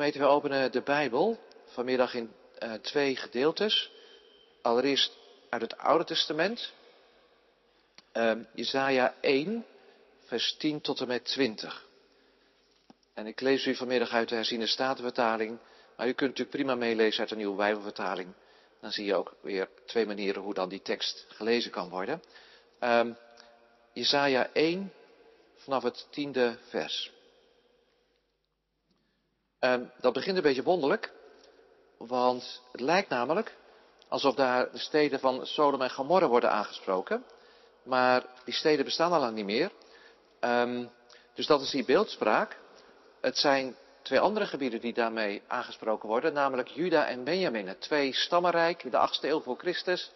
Gemeente, we openen de Bijbel vanmiddag in uh, twee gedeeltes. Allereerst uit het Oude Testament. Uh, Jezaja 1, vers 10 tot en met 20. En ik lees u vanmiddag uit de herziene statenvertaling. Maar u kunt natuurlijk prima meelezen uit de nieuwe Bijbelvertaling. Dan zie je ook weer twee manieren hoe dan die tekst gelezen kan worden. Um, Jezaja 1, vanaf het tiende vers. Um, dat begint een beetje wonderlijk, want het lijkt namelijk alsof daar de steden van Sodom en Gomorra worden aangesproken. Maar die steden bestaan al lang niet meer. Um, dus dat is die beeldspraak. Het zijn twee andere gebieden die daarmee aangesproken worden, namelijk Juda en Benjamin, twee stammenrijk in de achtste eeuw voor Christus.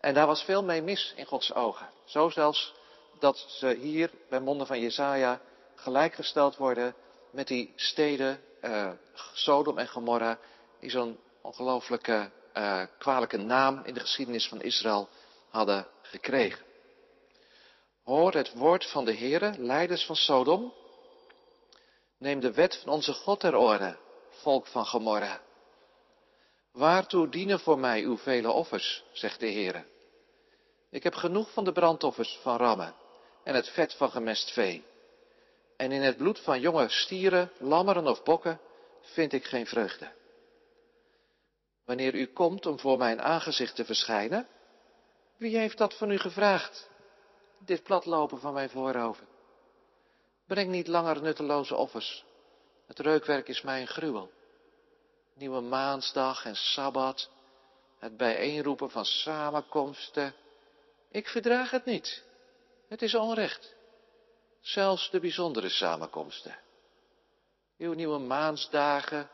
En daar was veel mee mis in Gods ogen. Zo zelfs dat ze hier bij monden van Jezaja gelijkgesteld worden met die steden uh, Sodom en Gomorra, die zo'n ongelooflijke uh, kwalijke naam in de geschiedenis van Israël hadden gekregen. Hoor het woord van de Heere, leiders van Sodom. Neem de wet van onze God ter orde, volk van Gomorra. Waartoe dienen voor mij uw vele offers, zegt de Heere. Ik heb genoeg van de brandoffers van rammen en het vet van gemest vee. En in het bloed van jonge stieren, lammeren of bokken vind ik geen vreugde. Wanneer u komt om voor mijn aangezicht te verschijnen, wie heeft dat van u gevraagd? Dit platlopen van mijn voorhoofd. Breng niet langer nutteloze offers. Het reukwerk is mij een gruwel. Nieuwe maansdag en sabbat, het bijeenroepen van samenkomsten. Ik verdraag het niet. Het is onrecht. Zelfs de bijzondere samenkomsten. Uw nieuwe maansdagen,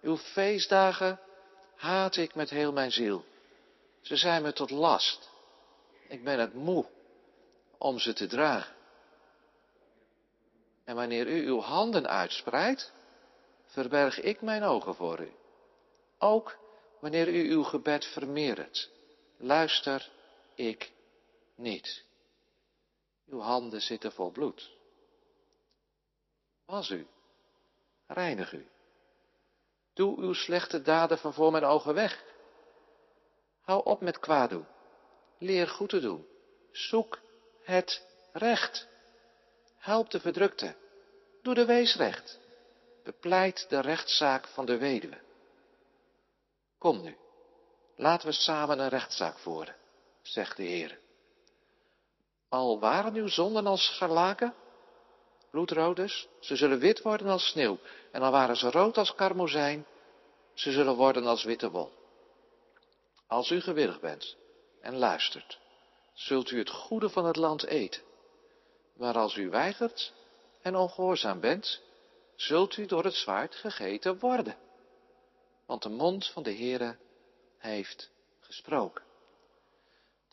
uw feestdagen haat ik met heel mijn ziel. Ze zijn me tot last. Ik ben het moe om ze te dragen. En wanneer u uw handen uitspreidt, verberg ik mijn ogen voor u. Ook wanneer u uw gebed vermeerdert, luister ik niet. Uw handen zitten vol bloed. Was u, reinig u. Doe uw slechte daden van voor mijn ogen weg. Hou op met kwaad doen. Leer goed te doen. Zoek het recht. Help de verdrukte. Doe de weesrecht. Bepleit de rechtszaak van de weduwe. Kom nu, laten we samen een rechtszaak voeren, zegt de Heer. Al waren uw zonden als scharlaken, bloedrood ze zullen wit worden als sneeuw. En al waren ze rood als karmozijn, ze zullen worden als witte wol. Als u gewillig bent en luistert, zult u het goede van het land eten. Maar als u weigert en ongehoorzaam bent, zult u door het zwaard gegeten worden. Want de mond van de Heere heeft gesproken.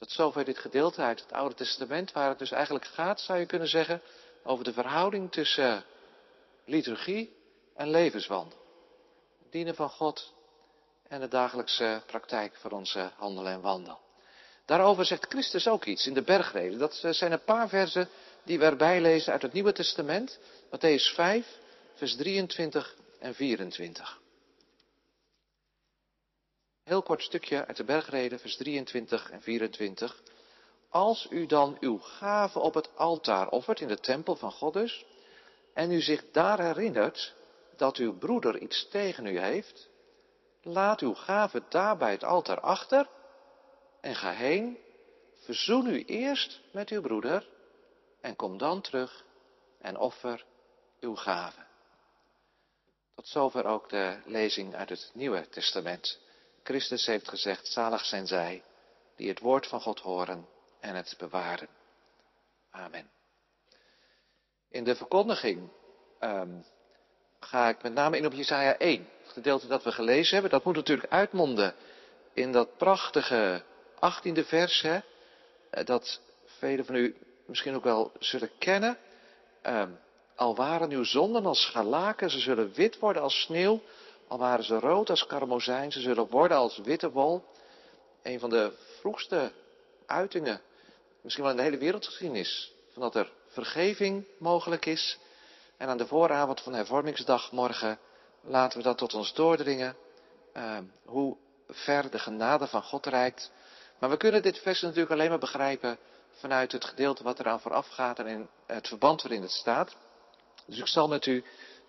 Tot zover dit gedeelte uit het Oude Testament, waar het dus eigenlijk gaat, zou je kunnen zeggen, over de verhouding tussen liturgie en levenswandel. Het dienen van God en de dagelijkse praktijk van onze handel en wandel. Daarover zegt Christus ook iets in de bergreden. Dat zijn een paar versen die we erbij lezen uit het Nieuwe Testament. Matthäus 5, vers 23 en 24. Heel kort stukje uit de bergreden, vers 23 en 24. Als u dan uw gave op het altaar offert in de tempel van God dus, en u zich daar herinnert dat uw broeder iets tegen u heeft, laat uw gave daar bij het altaar achter en ga heen, verzoen u eerst met uw broeder en kom dan terug en offer uw gave. Tot zover ook de lezing uit het Nieuwe Testament. Christus heeft gezegd, zalig zijn zij die het woord van God horen en het bewaren. Amen. In de verkondiging um, ga ik met name in op Jesaja 1, het gedeelte dat we gelezen hebben. Dat moet natuurlijk uitmonden in dat prachtige 18e vers, hè, eh, dat velen van u misschien ook wel zullen kennen. Um, al waren uw zonden als scharlaken, ze zullen wit worden als sneeuw. Al waren ze rood als karmozijn, ze zullen worden als witte wol. Een van de vroegste uitingen, misschien wel in de hele wereldgeschiedenis, van dat er vergeving mogelijk is. En aan de vooravond van hervormingsdag morgen laten we dat tot ons doordringen. Uh, hoe ver de genade van God reikt. Maar we kunnen dit vers natuurlijk alleen maar begrijpen vanuit het gedeelte wat eraan vooraf gaat en in het verband waarin het staat. Dus ik zal met u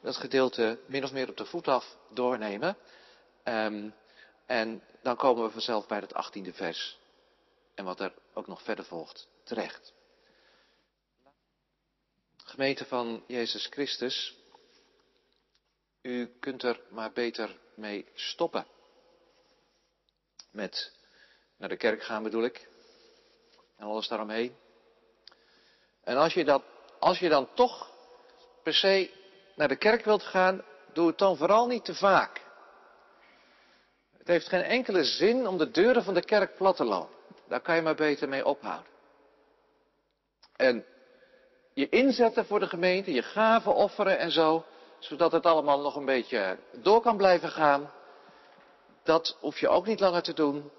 dat gedeelte min of meer op de voet af doornemen. Um, en dan komen we vanzelf bij het achttiende vers. En wat er ook nog verder volgt, terecht. Gemeente van Jezus Christus, u kunt er maar beter mee stoppen. Met naar de kerk gaan bedoel ik. En alles daaromheen. En als je, dat, als je dan toch per se naar de kerk wilt gaan, doe het dan vooral niet te vaak. Het heeft geen enkele zin om de deuren van de kerk plat te lopen. Daar kan je maar beter mee ophouden. En je inzetten voor de gemeente, je gaven offeren en zo, zodat het allemaal nog een beetje door kan blijven gaan. Dat hoef je ook niet langer te doen,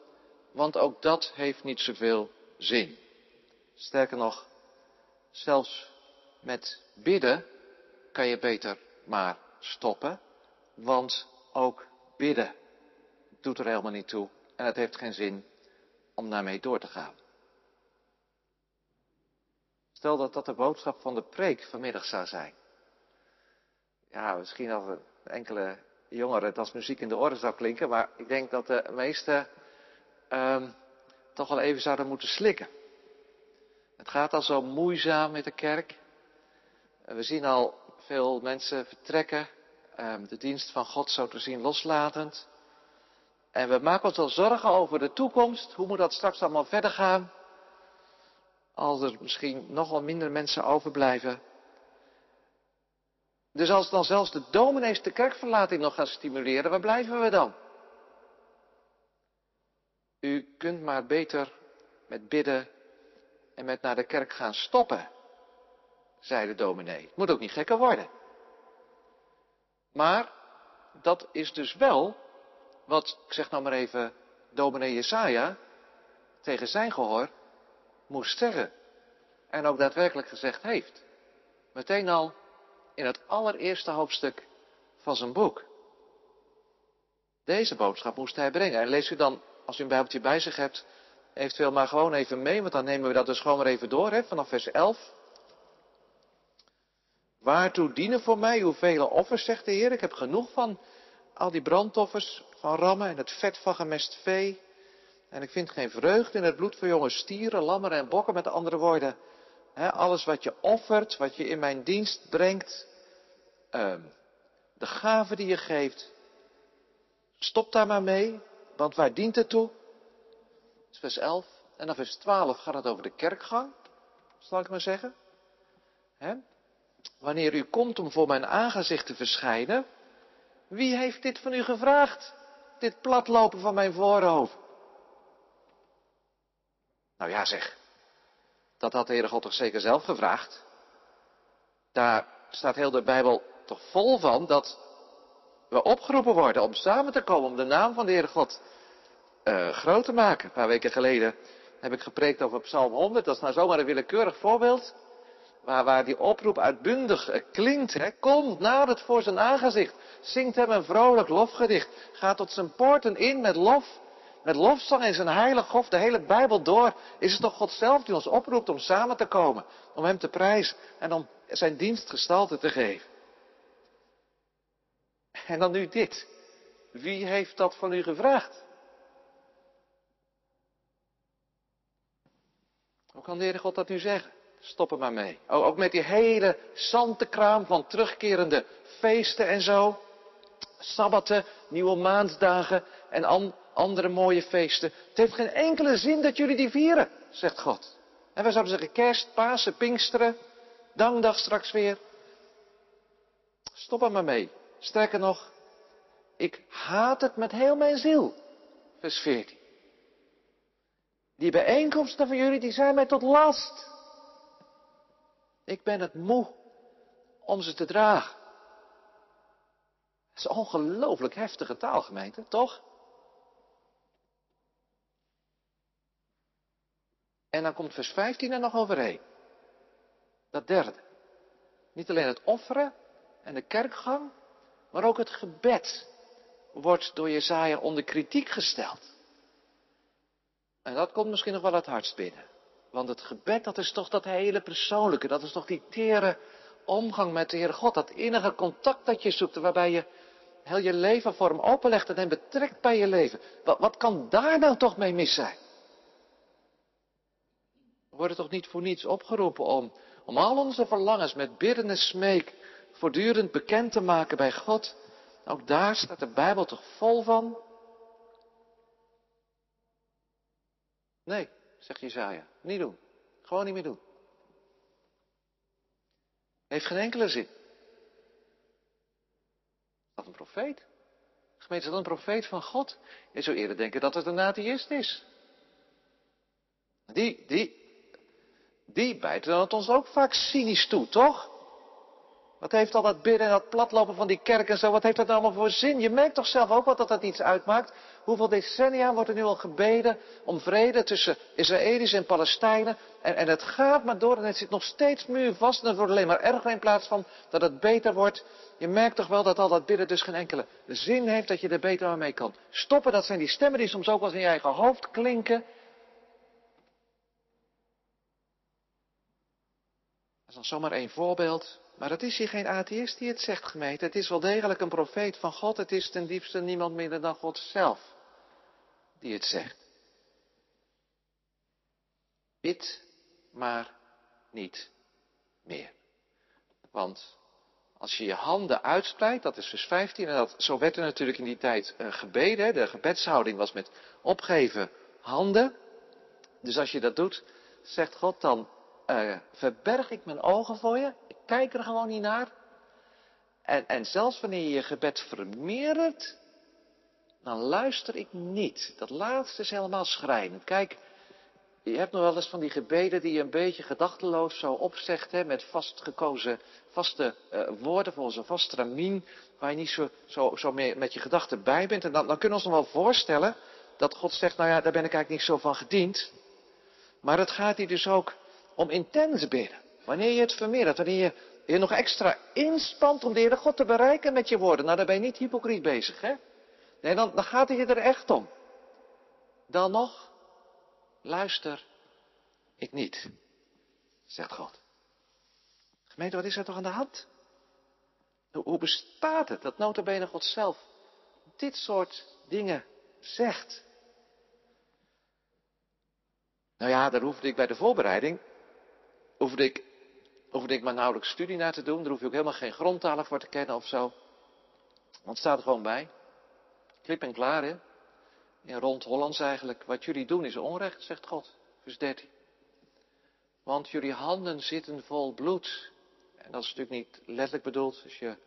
want ook dat heeft niet zoveel zin. Sterker nog, zelfs met bidden kan je beter maar stoppen, want ook bidden doet er helemaal niet toe en het heeft geen zin om daarmee door te gaan. Stel dat dat de boodschap van de preek vanmiddag zou zijn. Ja, misschien als enkele jongeren het als muziek in de oren zou klinken, maar ik denk dat de meesten um, toch wel even zouden moeten slikken. Het gaat al zo moeizaam met de kerk. We zien al veel mensen vertrekken, um, de dienst van God zo te zien loslatend. En we maken ons al zorgen over de toekomst. Hoe moet dat straks allemaal verder gaan? Als er misschien nog wel minder mensen overblijven. Dus als dan zelfs de dominees de kerkverlating nog gaan stimuleren, waar blijven we dan? U kunt maar beter met bidden en met naar de kerk gaan stoppen, zei de dominee. Het moet ook niet gekker worden. Maar dat is dus wel wat, ik zeg nou maar even, dominee Jesaja tegen zijn gehoor moest zeggen. En ook daadwerkelijk gezegd heeft. Meteen al in het allereerste hoofdstuk van zijn boek. Deze boodschap moest hij brengen. En lees u dan, als u een bijbeltje bij zich hebt, eventueel maar gewoon even mee, want dan nemen we dat dus gewoon maar even door, hè, vanaf vers 11. Waartoe dienen voor mij hoeveel offers, zegt de Heer. Ik heb genoeg van al die brandoffers van rammen en het vet van gemest vee. En ik vind geen vreugde in het bloed van jonge stieren, lammeren en bokken. Met andere woorden, hè, alles wat je offert, wat je in mijn dienst brengt, uh, de gave die je geeft, stop daar maar mee, want waar dient het toe? vers 11. En dan vers 12 gaat het over de kerkgang, zal ik maar zeggen. Hè? Wanneer u komt om voor mijn aangezicht te verschijnen, wie heeft dit van u gevraagd? Dit platlopen van mijn voorhoofd. Nou ja, zeg. Dat had de Heere God toch zeker zelf gevraagd? Daar staat heel de Bijbel toch vol van dat we opgeroepen worden om samen te komen om de naam van de Heere God uh, groot te maken. Een paar weken geleden heb ik gepreekt over Psalm 100. Dat is nou zomaar een willekeurig voorbeeld. Waar, waar die oproep uitbundig eh, klinkt. Hè? Kom, nadert voor zijn aangezicht. Zingt hem een vrolijk lofgedicht. Ga tot zijn poorten in met lof. Met lofzang in zijn heilig hof, de hele Bijbel door, is het toch God zelf die ons oproept om samen te komen. Om hem te prijzen en om zijn dienst gestalte te geven. En dan nu dit. Wie heeft dat van u gevraagd? Hoe kan de Heer God dat nu zeggen? Stop er maar mee. Ook met die hele zantekraam van terugkerende feesten en zo. Sabbatten, nieuwe maanddagen en andere mooie feesten. Het heeft geen enkele zin dat jullie die vieren, zegt God. En wij zouden zeggen kerst, Pasen, Pinksteren, Dankdag straks weer. Stop er maar mee. Sterker nog, ik haat het met heel mijn ziel. Vers 14. Die bijeenkomsten van jullie, die zijn mij tot last. Ik ben het moe om ze te dragen. Dat is ongelooflijk heftige taalgemeente, toch? En dan komt vers 15 er nog overheen. Dat derde. Niet alleen het offeren en de kerkgang, Maar ook het gebed wordt door Jezaja onder kritiek gesteld. En dat komt misschien nog wel het hardst binnen. Want het gebed, dat is toch dat hele persoonlijke, dat is toch die tere omgang met de Heere God, dat innige contact dat je zoekt, waarbij je heel je leven voor hem openlegt en hem betrekt bij je leven. Wat, wat kan daar nou toch mee mis zijn? We worden toch niet voor niets opgeroepen om, om al onze verlangens met bidden en smeek voortdurend bekend te maken bij God. Ook daar staat de Bijbel toch vol van? Nee, zegt Jezaja, niet doen. Gewoon niet meer doen. Heeft geen enkele zin. Is dat een profeet? Gemeente, is dat een profeet van God? Je zou eerder denken dat het een atheïst is. Die, die, die bijten het ons ook vaak cynisch toe, toch? Wat heeft al dat bidden en dat platlopen van die kerk en zo, wat heeft dat nou allemaal voor zin? Je merkt toch zelf ook wat dat dat iets uitmaakt? Hoeveel decennia wordt er nu al gebeden om vrede tussen Israëli's en Palestijnen? En, en het gaat maar door en het zit nog steeds muurvast en het wordt alleen maar erger in plaats van dat het beter wordt. Je merkt toch wel dat al dat bidden dus geen enkele zin heeft dat je er beter mee kan stoppen. Dat zijn die stemmen die soms ook wel in je eigen hoofd klinken. Is dan zomaar één voorbeeld. Maar het is hier geen atheïst die het zegt, gemeente. Het is wel degelijk een profeet van God. Het is ten diepste niemand minder dan God zelf die het zegt. Bid maar niet meer. Want als je je handen uitspreidt, dat is vers 15, en dat, zo werd er natuurlijk in die tijd uh, gebeden. De gebedshouding was met opgeven handen. Dus als je dat doet, zegt God, dan uh, verberg ik mijn ogen voor je. Ik kijk er gewoon niet naar. En, en zelfs wanneer je je gebed vermeerdert, dan luister ik niet. Dat laatste is helemaal schrijnend. Kijk, je hebt nog wel eens van die gebeden die je een beetje gedachteloos zo opzegt, hè, met vastgekozen, vaste uh, woorden volgens een vast tramien, waar je niet zo, zo, zo met je gedachten bij bent. En dan, dan kunnen we ons nog wel voorstellen dat God zegt, nou ja, daar ben ik eigenlijk niet zo van gediend. Maar het gaat hier dus ook om intens bidden. Wanneer je het vermeerdert, wanneer je je nog extra inspant om de Heere God te bereiken met je woorden. Nou, daar ben je niet hypocriet bezig, hè? Nee, dan, dan gaat het je er echt om. Dan nog, luister ik niet, zegt God. Gemeente, wat is er toch aan de hand? Hoe bestaat het dat notabene God zelf dit soort dingen zegt? Nou ja, daar hoefde ik bij de voorbereiding hoefde ik, maar nauwelijks studie naar te doen. Daar hoef je ook helemaal geen grondtalen voor te kennen of zo. Want staat er gewoon bij. Klip en klaar, hè? In rond Hollands eigenlijk. Wat jullie doen is onrecht, zegt God. Vers 13. Want jullie handen zitten vol bloed. En dat is natuurlijk niet letterlijk bedoeld. Als je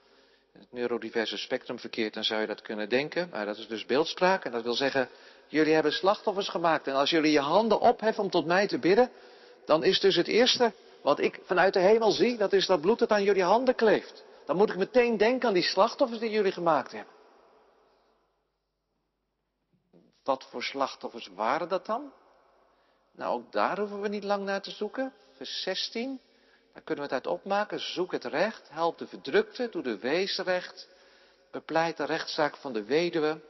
in het neurodiverse spectrum verkeert, dan zou je dat kunnen denken. Maar dat is dus beeldspraak. En dat wil zeggen, jullie hebben slachtoffers gemaakt. En als jullie je handen opheffen om tot mij te bidden, dan is dus het eerste wat ik vanuit de hemel zie, dat is dat bloed dat aan jullie handen kleeft. Dan moet ik meteen denken aan die slachtoffers die jullie gemaakt hebben. Wat voor slachtoffers waren dat dan? Nou, ook daar hoeven we niet lang naar te zoeken. Vers 16, daar kunnen we het uit opmaken. Zoek het recht, help de verdrukte, doe de wees recht, bepleit de rechtszaak van de weduwe.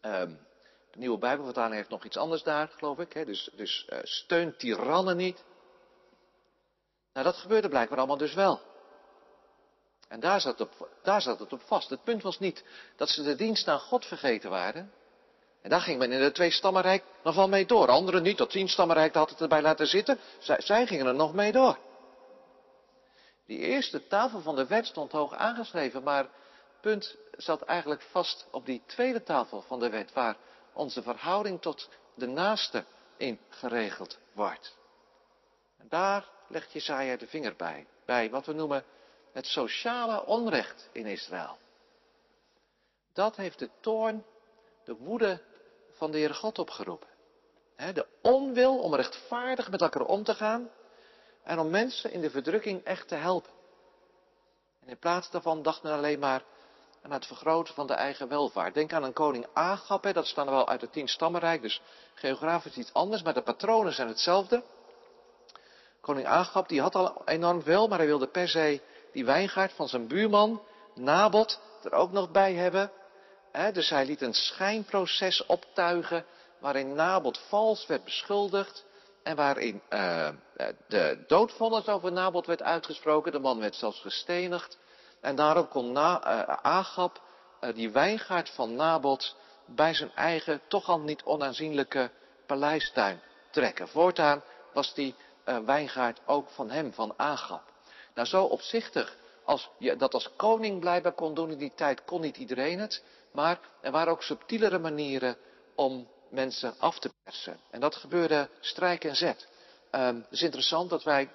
Um, de nieuwe Bijbelvertaling heeft nog iets anders daar, geloof ik. Hè? Dus, dus uh, tirannen niet. Nou, dat gebeurde blijkbaar allemaal dus wel. En daar zat, het op, daar zat het op vast. Het punt was niet dat ze de dienst aan God vergeten waren. En daar ging men in het twee-stammenrijk nog wel mee door. Anderen niet, dat tien-stammenrijk had het erbij laten zitten. Zij, zij gingen er nog mee door. Die eerste tafel van de wet stond hoog aangeschreven, maar punt zat eigenlijk vast op die tweede tafel van de wet, waar onze verhouding tot de naaste in geregeld wordt. En daar legt Jesaja de vinger bij, bij wat we noemen het sociale onrecht in Israël. Dat heeft de toorn, de woede van de Heere God opgeroepen. De onwil om rechtvaardig met elkaar om te gaan en om mensen in de verdrukking echt te helpen. En in plaats daarvan dacht men alleen maar aan het vergroten van de eigen welvaart. Denk aan een koning Agap, hè, dat staan wel uit het tien stammenrijk, dus geografisch iets anders, maar de patronen zijn hetzelfde. Koning Agap, die had al enorm veel, maar hij wilde per se die wijngaard van zijn buurman Nabot er ook nog bij hebben. dus hij liet een schijnproces optuigen waarin Nabot vals werd beschuldigd en waarin uh, de doodvonnis over Nabot werd uitgesproken. De man werd zelfs gestenigd. En daarom kon Na, Agab uh, die wijngaard van Nabot bij zijn eigen toch al niet onaanzienlijke paleistuin trekken. Voortaan was die wijngaard ook van hem, van Agab. Nou, zo opzichtig als je dat als koning blijkbaar kon doen in die tijd, kon niet iedereen het. Maar er waren ook subtielere manieren om mensen af te persen. En dat gebeurde strijk en zet. Um, het is interessant dat wij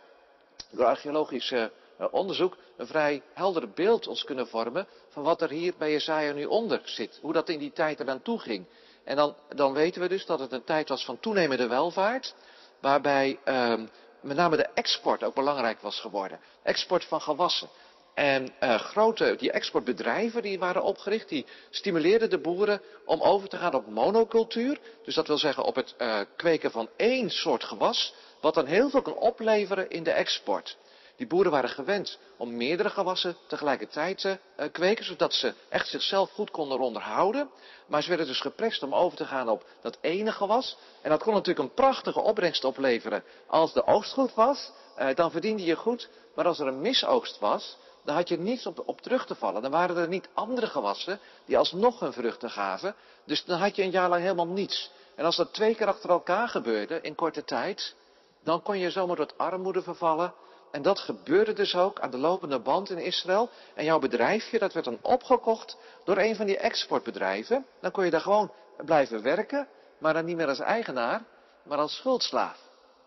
door archeologisch uh, onderzoek een vrij helder beeld ons kunnen vormen van wat er hier bij Jesaja nu onder zit. Hoe dat in die tijd eraan toe ging. En dan, dan weten we dus dat het een tijd was van toenemende welvaart, waarbij um, met name de export ook belangrijk was geworden. Export van gewassen. En uh, grote, die exportbedrijven die waren opgericht, die stimuleerden de boeren om over te gaan op monocultuur. Dus dat wil zeggen op het uh, kweken van één soort gewas, wat dan heel veel kan opleveren in de export. Die boeren waren gewend om meerdere gewassen tegelijkertijd te uh, kweken, zodat ze echt zichzelf goed konden onderhouden. Maar ze werden dus geprest om over te gaan op dat ene gewas. En dat kon natuurlijk een prachtige opbrengst opleveren als de oogst goed was. Uh, dan verdiende je goed. Maar als er een misoogst was, dan had je niets op, op terug te vallen. Dan waren er niet andere gewassen die alsnog hun vruchten gaven. Dus dan had je een jaar lang helemaal niets. En als dat twee keer achter elkaar gebeurde in korte tijd, dan kon je zomaar tot armoede vervallen. En dat gebeurde dus ook aan de lopende band in Israël. En jouw bedrijfje, dat werd dan opgekocht door een van die exportbedrijven. Dan kon je daar gewoon blijven werken, maar dan niet meer als eigenaar, maar als schuldslaaf.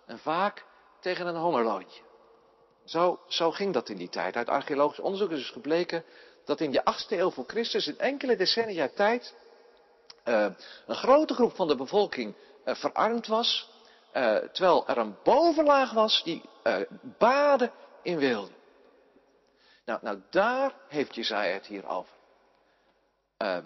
En vaak tegen een hongerloontje. Zo, zo ging dat in die tijd. Uit archeologisch onderzoek is dus gebleken dat in de 8e eeuw voor Christus in enkele decennia tijd uh, een grote groep van de bevolking uh, verarmd was, uh, terwijl er een bovenlaag was die baden in wilde. Nou, nou, daar heeft Jezaja het hier over.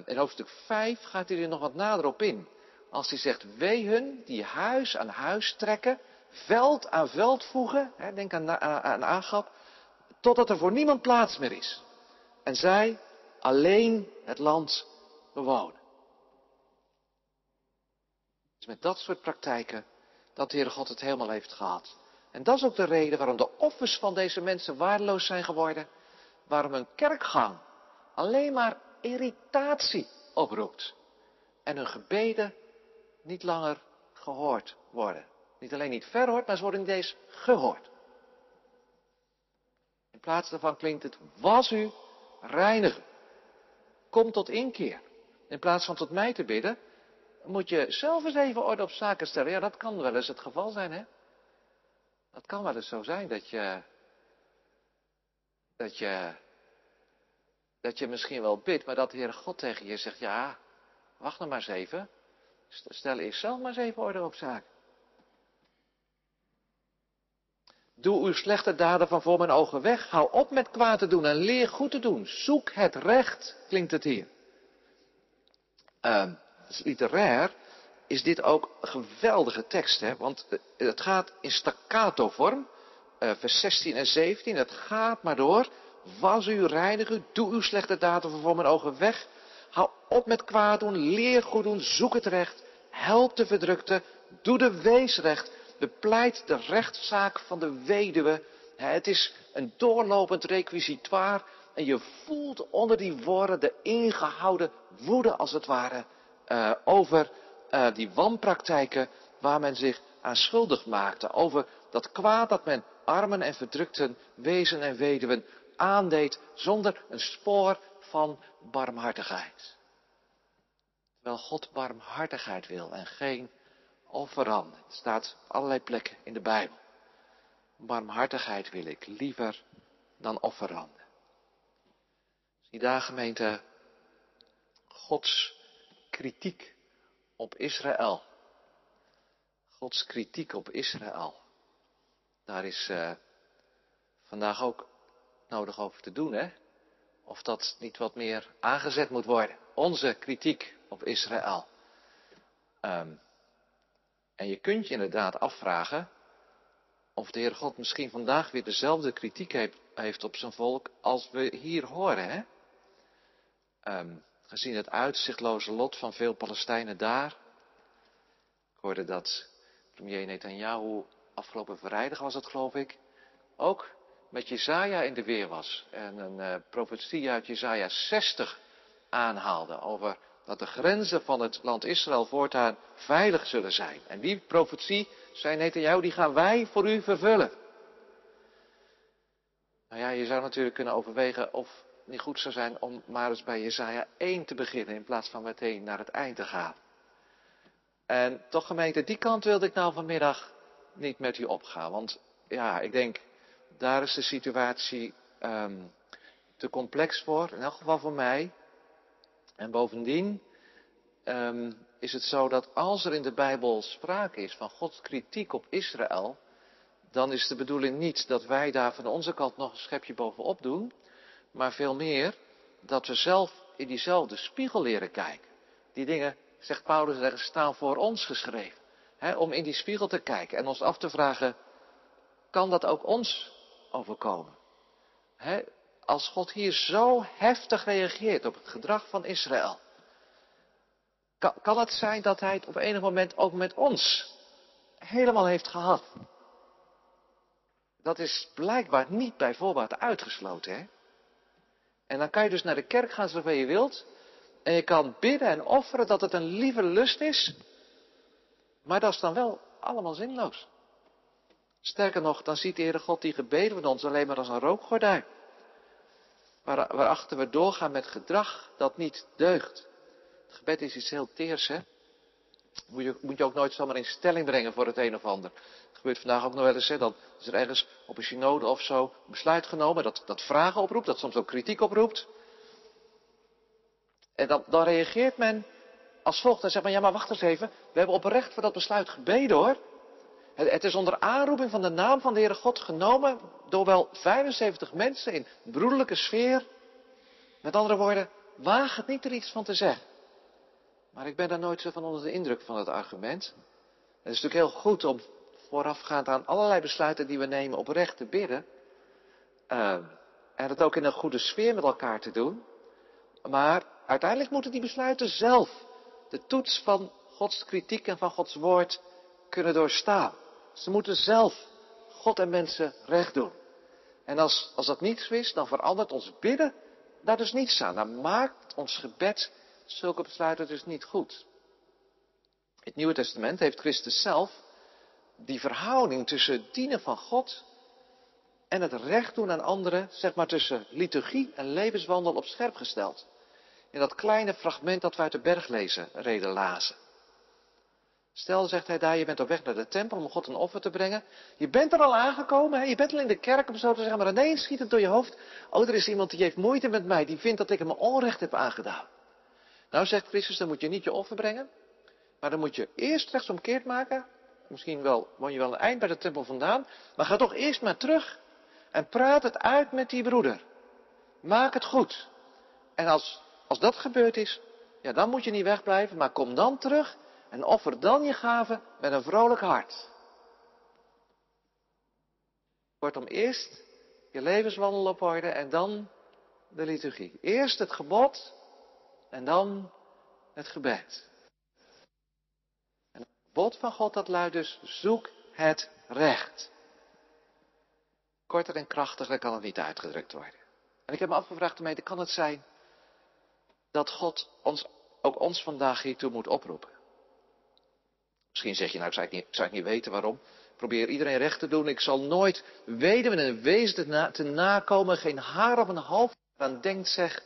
in hoofdstuk 5 gaat hij er nog wat nader op in. Als hij zegt, wee hun die huis aan huis trekken veld aan veld voegen, hè, denk aan, aan Agap, totdat er voor niemand plaats meer is. En zij alleen het land bewonen. Is met dat soort praktijken dat de Heere God het helemaal heeft gehad. En dat is ook de reden waarom de offers van deze mensen waardeloos zijn geworden. Waarom hun kerkgang alleen maar irritatie oproept. En hun gebeden niet langer gehoord worden. Niet alleen niet verhoord, maar ze worden niet eens gehoord. In plaats daarvan klinkt het, was u reinigen. Kom tot inkeer. In plaats van tot mij te bidden, moet je zelf eens even orde op zaken stellen. Ja, dat kan wel eens het geval zijn, hè. Dat kan wel eens zo zijn dat je, dat je, dat je misschien wel bidt, maar dat de Heere God tegen je zegt, ja, wacht nog maar eens even. Stel eerst zelf maar eens even orde op zaken. Doe uw slechte daden van voor mijn ogen weg. Hou op met kwaad te doen en leer goed te doen. Zoek het recht, klinkt het hier. Uh, literair is dit ook een geweldige tekst, hè? want eh, het gaat in staccato vorm, uh, vers 16 en 17, het gaat maar door. Was u, reinig u, doe uw slechte daden voor mijn ogen weg. Hou op met kwaad doen, leer goed doen, zoek het recht, help de verdrukte, doe de weesrecht, bepleit de rechtszaak van de weduwe. Het is een doorlopend requisitoire en je voelt onder die woorden de ingehouden woede als het ware uh, over uh, die wanpraktijken waar men zich aan schuldig maakte. Over dat kwaad dat men armen en verdrukten, wezen en weduwen aandeed zonder een spoor van barmhartigheid. Terwijl God barmhartigheid wil en geen offeranden. Het staat op allerlei plekken in de Bijbel. Barmhartigheid wil ik liever dan offeranden. Zie daar gemeente Gods kritiek op Israël. Gods kritiek op Israël. Daar is uh, vandaag ook nodig over te doen, hè? Of dat niet wat meer aangezet moet worden. Onze kritiek op Israël. Um, en je kunt je inderdaad afvragen of de Heer God misschien vandaag weer dezelfde kritiek heeft, op zijn volk als we hier horen. Hè? Um, gezien het uitzichtloze lot van veel Palestijnen daar. Ik hoorde dat premier Netanyahu afgelopen vrijdag was het geloof ik, ook met Jezaja in de weer was. En een uh, profetie uit Jezaja 60 aanhaalde over dat de grenzen van het land Israël voortaan veilig zullen zijn. En die profetie, zei Netanyahu, die gaan wij voor u vervullen. Nou ja, je zou natuurlijk kunnen overwegen of niet goed zou zijn om maar eens bij Jezaja 1 te beginnen in plaats van meteen naar het eind te gaan. En toch gemeente, die kant wilde ik nou vanmiddag niet met u opgaan. Want ja, ik denk, daar is de situatie um, te complex voor, in elk geval voor mij. En bovendien um, is het zo dat als er in de Bijbel sprake is van Gods kritiek op Israël, dan is de bedoeling niet dat wij daar van onze kant nog een schepje bovenop doen, maar veel meer dat we zelf in diezelfde spiegel leren kijken. Die dingen, zegt Paulus, staan voor ons geschreven. om in die spiegel te kijken en ons af te vragen, kan dat ook ons overkomen? als God hier zo heftig reageert op het gedrag van Israël, kan, kan het zijn dat hij het op enig moment ook met ons helemaal heeft gehad? Dat is blijkbaar niet bij voorbaat uitgesloten. En dan kan je dus naar de kerk gaan zover je wilt. En je kan bidden en offeren dat het een lieve lust is. Maar dat is dan wel allemaal zinloos. Sterker nog, dan ziet de Heere God die gebeden van ons alleen maar als een rookgordijn. Waar, waarachter we doorgaan met gedrag dat niet deugt. Het gebed is iets heel teers, hè? Moet je, moet je ook nooit zomaar in stelling brengen voor het een of ander. Gebeurt vandaag ook nog wel eens? Dan is er ergens op een synode of zo een besluit genomen dat, dat vragen oproept, dat soms ook kritiek oproept. En dan, reageert men als volgt. Dan zegt men, ja maar wacht eens even, we hebben oprecht voor dat besluit gebeden hoor. Het, het is onder aanroeping van de naam van de Heere God genomen door wel 75 mensen in broederlijke sfeer. Met andere woorden, waag het niet er iets van te zeggen. Maar ik ben daar nooit zo van onder de indruk van het argument. Het is natuurlijk heel goed om voorafgaand aan allerlei besluiten die we nemen oprecht te bidden. Uh, en het ook in een goede sfeer met elkaar te doen. Maar uiteindelijk moeten die besluiten zelf de toets van Gods kritiek en van Gods woord kunnen doorstaan. Ze moeten zelf God en mensen recht doen. En als, als dat niet zo is, dan verandert ons bidden daar dus niets aan. Dan maakt ons gebed zulke besluiten dus niet goed. Het Nieuwe Testament heeft Christus zelf die verhouding tussen dienen van God en het recht doen aan anderen, zeg maar tussen liturgie en levenswandel op scherp gesteld. In dat kleine fragment dat we uit de bergreden lazen. Stel, zegt hij daar, je bent op weg naar de tempel om God een offer te brengen. Je bent er al aangekomen, je bent al in de kerk om zo te zeggen, maar ineens schiet het door je hoofd. Oh, er is iemand die heeft moeite met mij, die vindt dat ik hem onrecht heb aangedaan. Nou, zegt Christus, dan moet je niet je offer brengen, maar dan moet je eerst rechtsomkeerd maken. Misschien wel, woon je wel een eind bij de tempel vandaan, maar ga toch eerst maar terug en praat het uit met die broeder. Maak het goed. En als, als dat gebeurd is, ja, dan moet je niet wegblijven, maar kom dan terug en offer dan je gave met een vrolijk hart. Kortom, eerst je levenswandel op orde en dan de liturgie. Eerst het gebod en dan het gebed. En gebod van God dat luidt dus, zoek het recht. Korter en krachtiger kan het niet uitgedrukt worden. En ik heb me afgevraagd, gemeente, kan het zijn dat God ons, ook ons vandaag hiertoe moet oproepen? Misschien zeg je, nou, ik zou niet, ik niet weten waarom. Probeer iedereen recht te doen. Ik zal nooit met een wezen te, te nakomen. Geen haar op een half aan denkt, zeg.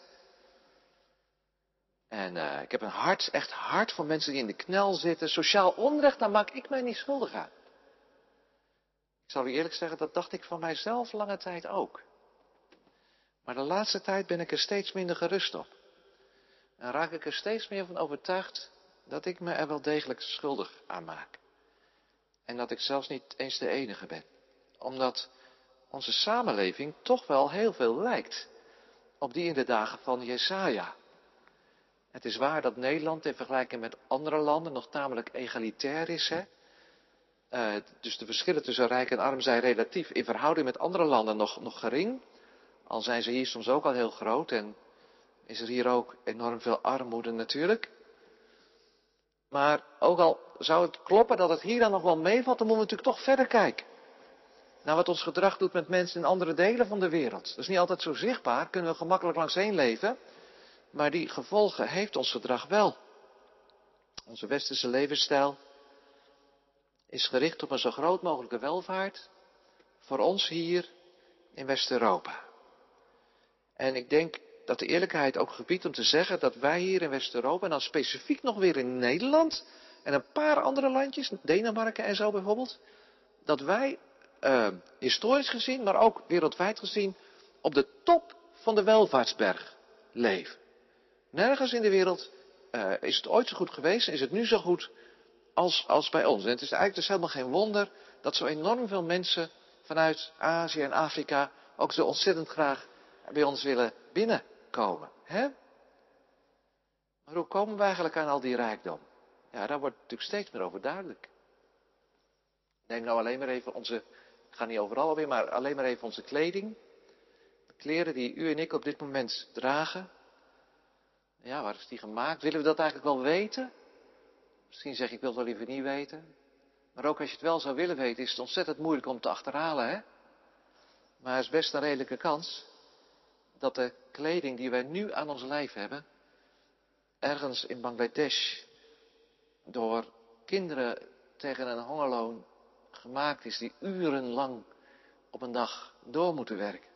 En uh, ik heb een hart, echt hart voor mensen die in de knel zitten. Sociaal onrecht, daar maak ik mij niet schuldig aan. Ik zal u eerlijk zeggen, dat dacht ik van mijzelf lange tijd ook. Maar de laatste tijd ben ik er steeds minder gerust op. En raak ik er steeds meer van overtuigd dat ik me er wel degelijk schuldig aan maak. En dat ik zelfs niet eens de enige ben. Omdat onze samenleving toch wel heel veel lijkt op die in de dagen van Jesaja. Het is waar dat Nederland in vergelijking met andere landen nog tamelijk egalitair is. Hè? Uh, dus de verschillen tussen rijk en arm zijn relatief in verhouding met andere landen nog, nog gering. Al zijn ze hier soms ook al heel groot. En is er hier ook enorm veel armoede natuurlijk. Maar ook al zou het kloppen dat het hier dan nog wel meevalt, dan moeten we natuurlijk toch verder kijken. Naar wat ons gedrag doet met mensen in andere delen van de wereld. Dat is niet altijd zo zichtbaar, kunnen we gemakkelijk langs heen leven. Maar die gevolgen heeft ons gedrag wel. Onze westerse levensstijl is gericht op een zo groot mogelijke welvaart voor ons hier in West-Europa. En ik denk dat de eerlijkheid ook gebiedt om te zeggen dat wij hier in West-Europa, en dan specifiek nog weer in Nederland en een paar andere landjes, Denemarken en zo bijvoorbeeld, dat wij uh, historisch gezien, maar ook wereldwijd gezien, op de top van de welvaartsberg leven. Nergens in de wereld uh, is het ooit zo goed geweest, is het nu zo goed als, als bij ons. En het is eigenlijk dus helemaal geen wonder dat zo enorm veel mensen vanuit Azië en Afrika ook zo ontzettend graag bij ons willen binnenkomen. Hè? Maar hoe komen we eigenlijk aan al die rijkdom? Ja, daar wordt natuurlijk steeds meer over duidelijk. Neem nou alleen maar even onze, ik ga niet overal alweer, maar alleen maar even onze kleding. De kleren die u en ik op dit moment dragen. Ja, waar is die gemaakt? Willen we dat eigenlijk wel weten? Misschien zeg ik, ik wil wel liever niet weten. Maar ook als je het wel zou willen weten, is het ontzettend moeilijk om te achterhalen, hè? Maar het is best een redelijke kans dat de kleding die wij nu aan ons lijf hebben, ergens in Bangladesh door kinderen tegen een hongerloon gemaakt is, die urenlang op een dag door moeten werken.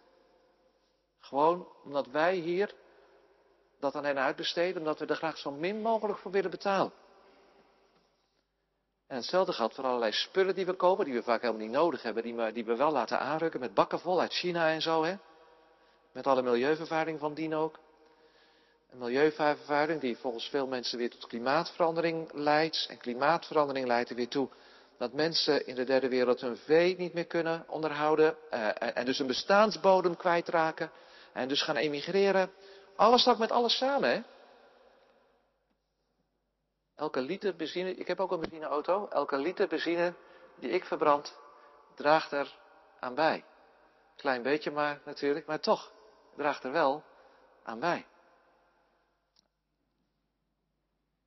Gewoon omdat wij hier dat aan hen uitbesteden, omdat we er graag zo min mogelijk voor willen betalen. En hetzelfde geldt voor allerlei spullen die we kopen, die we vaak helemaal niet nodig hebben, die we, die we wel laten aanrukken met bakken vol uit China en zo, hè. Met alle milieuvervuiling van dien ook. Een milieuvervuiling die volgens veel mensen weer tot klimaatverandering leidt. En klimaatverandering leidt er weer toe dat mensen in de derde wereld hun vee niet meer kunnen onderhouden. Uh, en dus een bestaansbodem kwijtraken. En dus gaan emigreren. Alles staat met alles samen, hè? Elke liter benzine, ik heb ook een benzineauto, elke liter benzine die ik verbrand, draagt er aan bij. Klein beetje maar natuurlijk, maar toch, draagt er wel aan bij.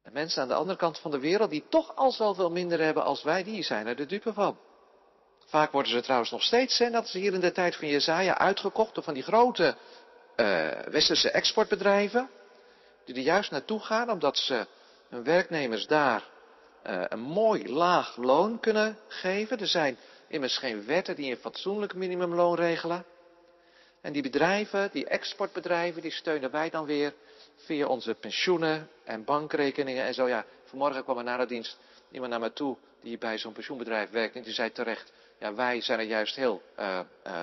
En mensen aan de andere kant van de wereld die toch al zoveel minder hebben als wij, die zijn er de dupe van. Vaak worden ze trouwens nog steeds, hè, dat ze hier in de tijd van Jezaja uitgekocht door van die grote uh, westerse exportbedrijven, die er juist naartoe gaan omdat ze hun werknemers daar uh, een mooi laag loon kunnen geven. Er zijn immers geen wetten die een fatsoenlijk minimumloon regelen. En die bedrijven, die exportbedrijven, die steunen wij dan weer via onze pensioenen en bankrekeningen en zo. Ja, vanmorgen kwam er na de dienst iemand naar me toe die bij zo'n pensioenbedrijf werkt. En die zei terecht, ja, wij zijn er juist heel uh,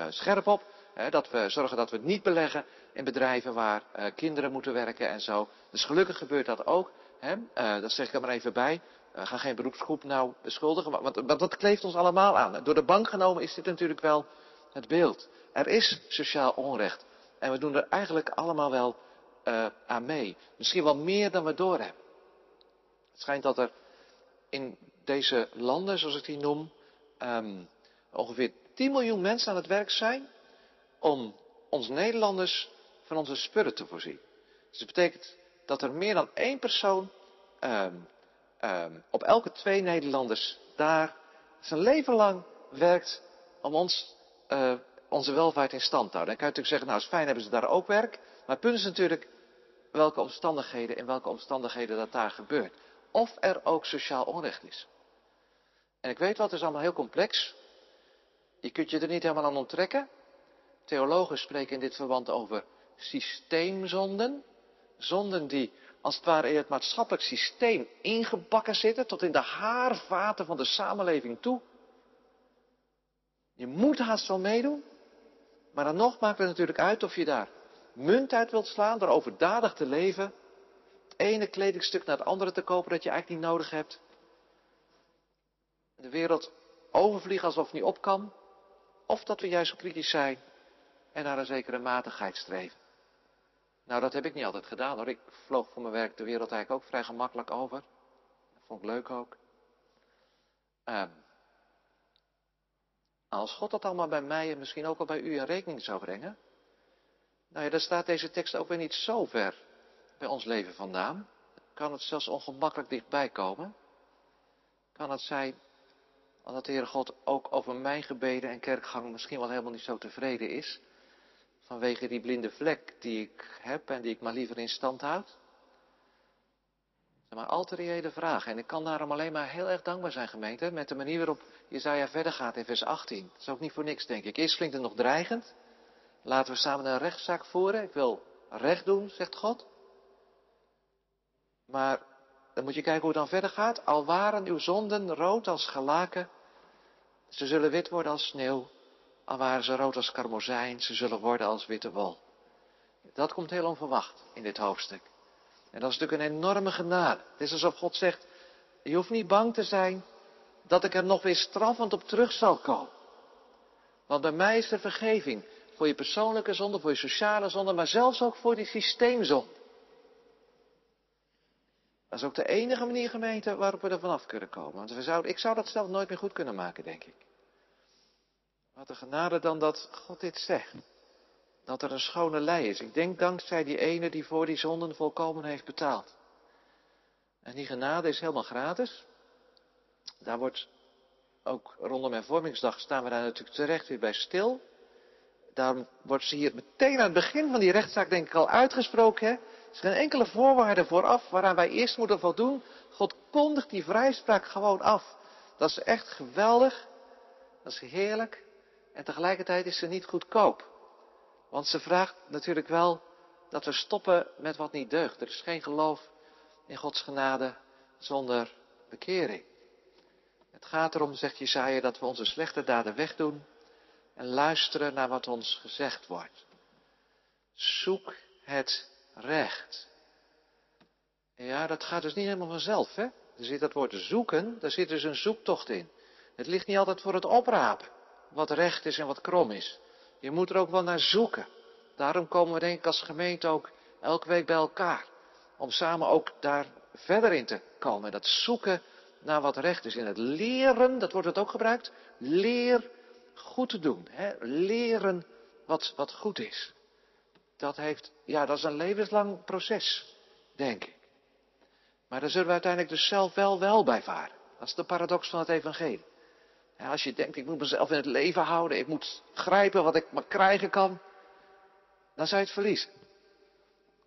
scherp op. Hè, dat we zorgen dat we het niet beleggen in bedrijven waar uh, kinderen moeten werken en zo. Dus gelukkig gebeurt dat ook. Hè? dat zeg ik er maar even bij. ga geen beroepsgroep nou beschuldigen, want, want dat kleeft ons allemaal aan. Door de bank genomen is dit natuurlijk wel het beeld. Er is sociaal onrecht. En we doen er eigenlijk allemaal wel uh, aan mee. Misschien wel meer dan we doorhebben. Het schijnt dat er in deze landen, zoals ik die noem, um, ongeveer 10 miljoen mensen aan het werk zijn om ons Nederlanders van onze spullen te voorzien. Dus dat betekent dat er meer dan één persoon um, um, op elke twee Nederlanders daar zijn leven lang werkt om ons uh, onze welvaart in stand te houden. Dan kan je natuurlijk zeggen, nou is fijn, hebben ze daar ook werk. Maar het punt is natuurlijk welke omstandigheden, in welke omstandigheden dat daar gebeurt. Of er ook sociaal onrecht is. En ik weet wat, het is allemaal heel complex. Je kunt je er niet helemaal aan onttrekken. Theologen spreken in dit verband over systeemzonden. Zonden die als het ware in het maatschappelijk systeem ingebakken zitten, tot in de haarvaten van de samenleving toe. Je moet haast wel meedoen. Maar dan nog maakt het natuurlijk uit of je daar munt uit wilt slaan door overdadig te leven. Het ene kledingstuk naar het andere te kopen dat je eigenlijk niet nodig hebt. De wereld overvliegen alsof het niet op kan. Of dat we juist kritisch zijn en naar een zekere matigheid streven. Nou, dat heb ik niet altijd gedaan hoor. Ik vloog voor mijn werk de wereld eigenlijk ook vrij gemakkelijk over. Dat vond ik leuk ook. Um, als God dat allemaal bij mij en misschien ook al bij u in rekening zou brengen. Nou ja, dan staat deze tekst ook weer niet zo ver bij ons leven vandaan? Kan het zelfs ongemakkelijk dichtbij komen? Kan het zijn dat de Heere God ook over mijn gebeden en kerkgang misschien wel helemaal niet zo tevreden is? Vanwege die blinde vlek die ik heb en die ik maar liever in stand houd? Maar al te reële vragen. En ik kan daarom alleen maar heel erg dankbaar zijn, gemeente, met de manier waarop Jezaja verder gaat in vers 18. Dat is ook niet voor niks, denk ik. Eerst klinkt het nog dreigend. Laten we samen een rechtszaak voeren. Ik wil recht doen, zegt God. Maar dan moet je kijken hoe het dan verder gaat. Al waren uw zonden rood als gelaken, ze zullen wit worden als sneeuw. Al waren ze rood als karmozijn, ze zullen worden als witte wol. Dat komt heel onverwacht in dit hoofdstuk. En dat is natuurlijk een enorme genade. Het is alsof God zegt, je hoeft niet bang te zijn dat ik er nog weer straffend op terug zal komen. Want bij mij is er vergeving. Voor je persoonlijke zonde, voor je sociale zonde, maar zelfs ook voor die systeemzonde. Dat is ook de enige manier, gemeente, waarop we er vanaf kunnen komen. Want we zouden, ik zou dat zelf nooit meer goed kunnen maken, denk ik. Wat een genade dan dat God dit zegt. Dat er een schone lei is. Ik denk dankzij die ene die voor die zonden volkomen heeft betaald. En die genade is helemaal gratis. Daar wordt ook rondom hervormingsdag staan we daar natuurlijk terecht weer bij stil. Daarom wordt ze hier meteen aan het begin van die rechtszaak denk ik al uitgesproken. Hè? Er geen enkele voorwaarde vooraf waaraan wij eerst moeten voldoen. God kondigt die vrijspraak gewoon af. Dat is echt geweldig. Dat is heerlijk. En tegelijkertijd is ze niet goedkoop. Want ze vraagt natuurlijk wel dat we stoppen met wat niet deugt. Er is geen geloof in Gods genade zonder bekering. Het gaat erom, zegt Jesaja, dat we onze slechte daden wegdoen en luisteren naar wat ons gezegd wordt. Zoek het recht. Ja, dat gaat dus niet helemaal vanzelf, hè? Er zit dat woord zoeken, daar zit dus een zoektocht in. Het ligt niet altijd voor het oprapen, wat recht is en wat krom is. Je moet er ook wel naar zoeken. Daarom komen we denk ik als gemeente ook elke week bij elkaar. Om samen ook daar verder in te komen. Dat zoeken naar wat recht is. In het leren, dat wordt het ook gebruikt. Leer goed te doen. Hè? Leren wat, wat goed is. Dat, heeft, ja, dat is een levenslang proces, denk ik. Maar daar zullen we uiteindelijk dus zelf wel wel bij varen. Dat is de paradox van het evangelie. Als je denkt, ik moet mezelf in het leven houden, ik moet grijpen wat ik maar krijgen kan, dan zou je het verliezen.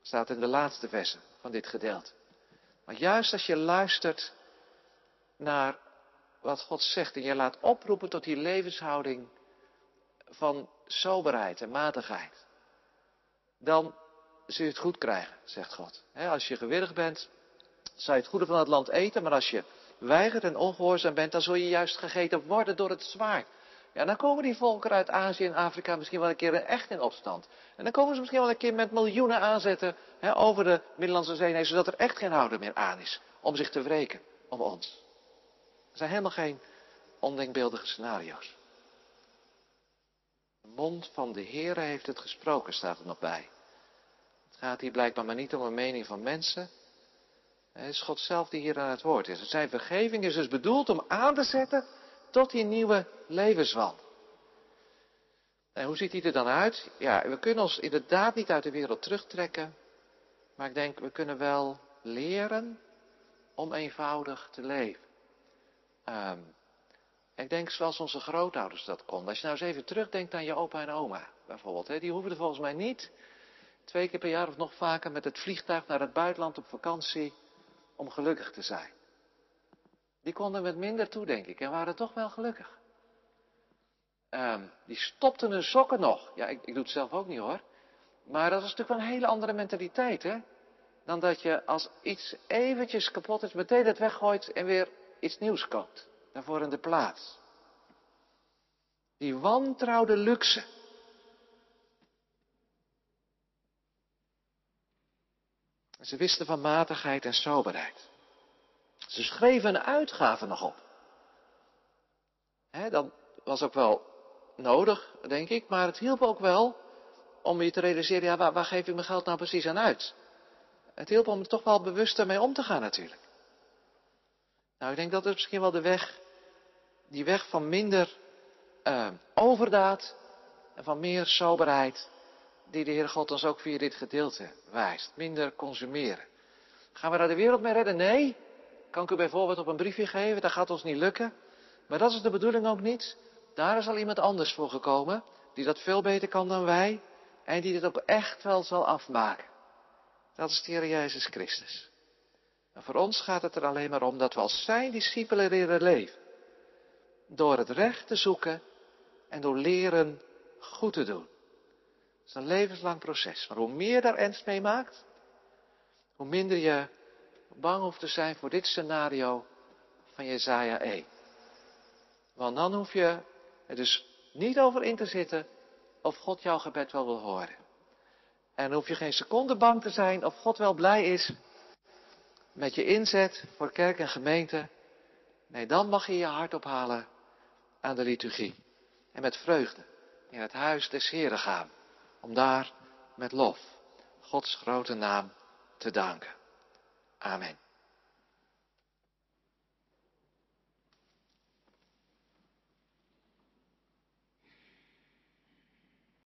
Staat in de laatste versen van dit gedeelte. Maar juist als je luistert naar wat God zegt en je laat oproepen tot die levenshouding van soberheid en matigheid, dan zul je het goed krijgen, zegt God. als je gewillig bent, zal je het goede van het land eten, maar als je weigert en ongehoorzaam bent, dan zul je juist gegeten worden door het zwaard. Ja, dan komen die volken uit Azië en Afrika misschien wel een keer echt in opstand. En dan komen ze misschien wel een keer met miljoenen aanzetten over de Middellandse Zee, zodat er echt geen houden meer aan is om zich te wreken om ons. Er zijn helemaal geen ondenkbeeldige scenario's. De mond van de Heer heeft het gesproken, staat er nog bij. Het gaat hier blijkbaar maar niet om een mening van mensen. Het is God zelf die hier aan het woord is. Zijn vergeving is dus bedoeld om aan te zetten tot die nieuwe levenswand. En hoe ziet die er dan uit? Ja, we kunnen ons inderdaad niet uit de wereld terugtrekken. Maar ik denk, we kunnen wel leren om eenvoudig te leven. Um, ik denk zoals onze grootouders dat konden. Als je nou eens even terugdenkt aan je opa en oma, bijvoorbeeld. Hè, die hoeven volgens mij niet twee keer per jaar of nog vaker met het vliegtuig naar het buitenland op vakantie om gelukkig te zijn. Die konden met minder toe, denk ik, en waren toch wel gelukkig. Um, die stopten hun sokken nog. Ja, ik, ik doe het zelf ook niet hoor. Maar dat is natuurlijk wel een hele andere mentaliteit, hè? Dan dat je als iets eventjes kapot is, meteen het weggooit en weer iets nieuws koopt. Daarvoor in de plaats. Die wantrouwde luxe. Ze wisten van matigheid en soberheid. Ze schreven een uitgave nog op. He, dat was ook wel nodig, denk ik, maar het hielp ook wel om je te realiseren, ja, waar, waar geef ik mijn geld nou precies aan uit? Het hielp om er toch wel bewust mee om te gaan natuurlijk. Nou, ik denk dat het misschien wel de weg, die weg van minder uh, overdaad en van meer soberheid, die de Heer God ons ook via dit gedeelte wijst. Minder consumeren. Gaan we daar de wereld mee redden? Nee. Kan ik u bijvoorbeeld op een briefje geven? Dat gaat ons niet lukken. Maar dat is de bedoeling ook niet. Daar is al iemand anders voor gekomen, die dat veel beter kan dan wij en die dit ook echt wel zal afmaken. Dat is de Heer Jezus Christus. En voor ons gaat het er alleen maar om dat we als zijn discipelen leren leven. Door het recht te zoeken en door leren goed te doen. Het is een levenslang proces. Maar hoe meer daar ernst mee maakt, hoe minder je bang hoeft te zijn voor dit scenario van Jezaja 1. Want dan hoef je er dus niet over in te zitten of God jouw gebed wel wil horen. En hoef je geen seconde bang te zijn of God wel blij is met je inzet voor kerk en gemeente. Nee, dan mag je je hart ophalen aan de liturgie. En met vreugde in het huis des Heren gaan. Om daar met lof Gods grote naam te danken. Amen.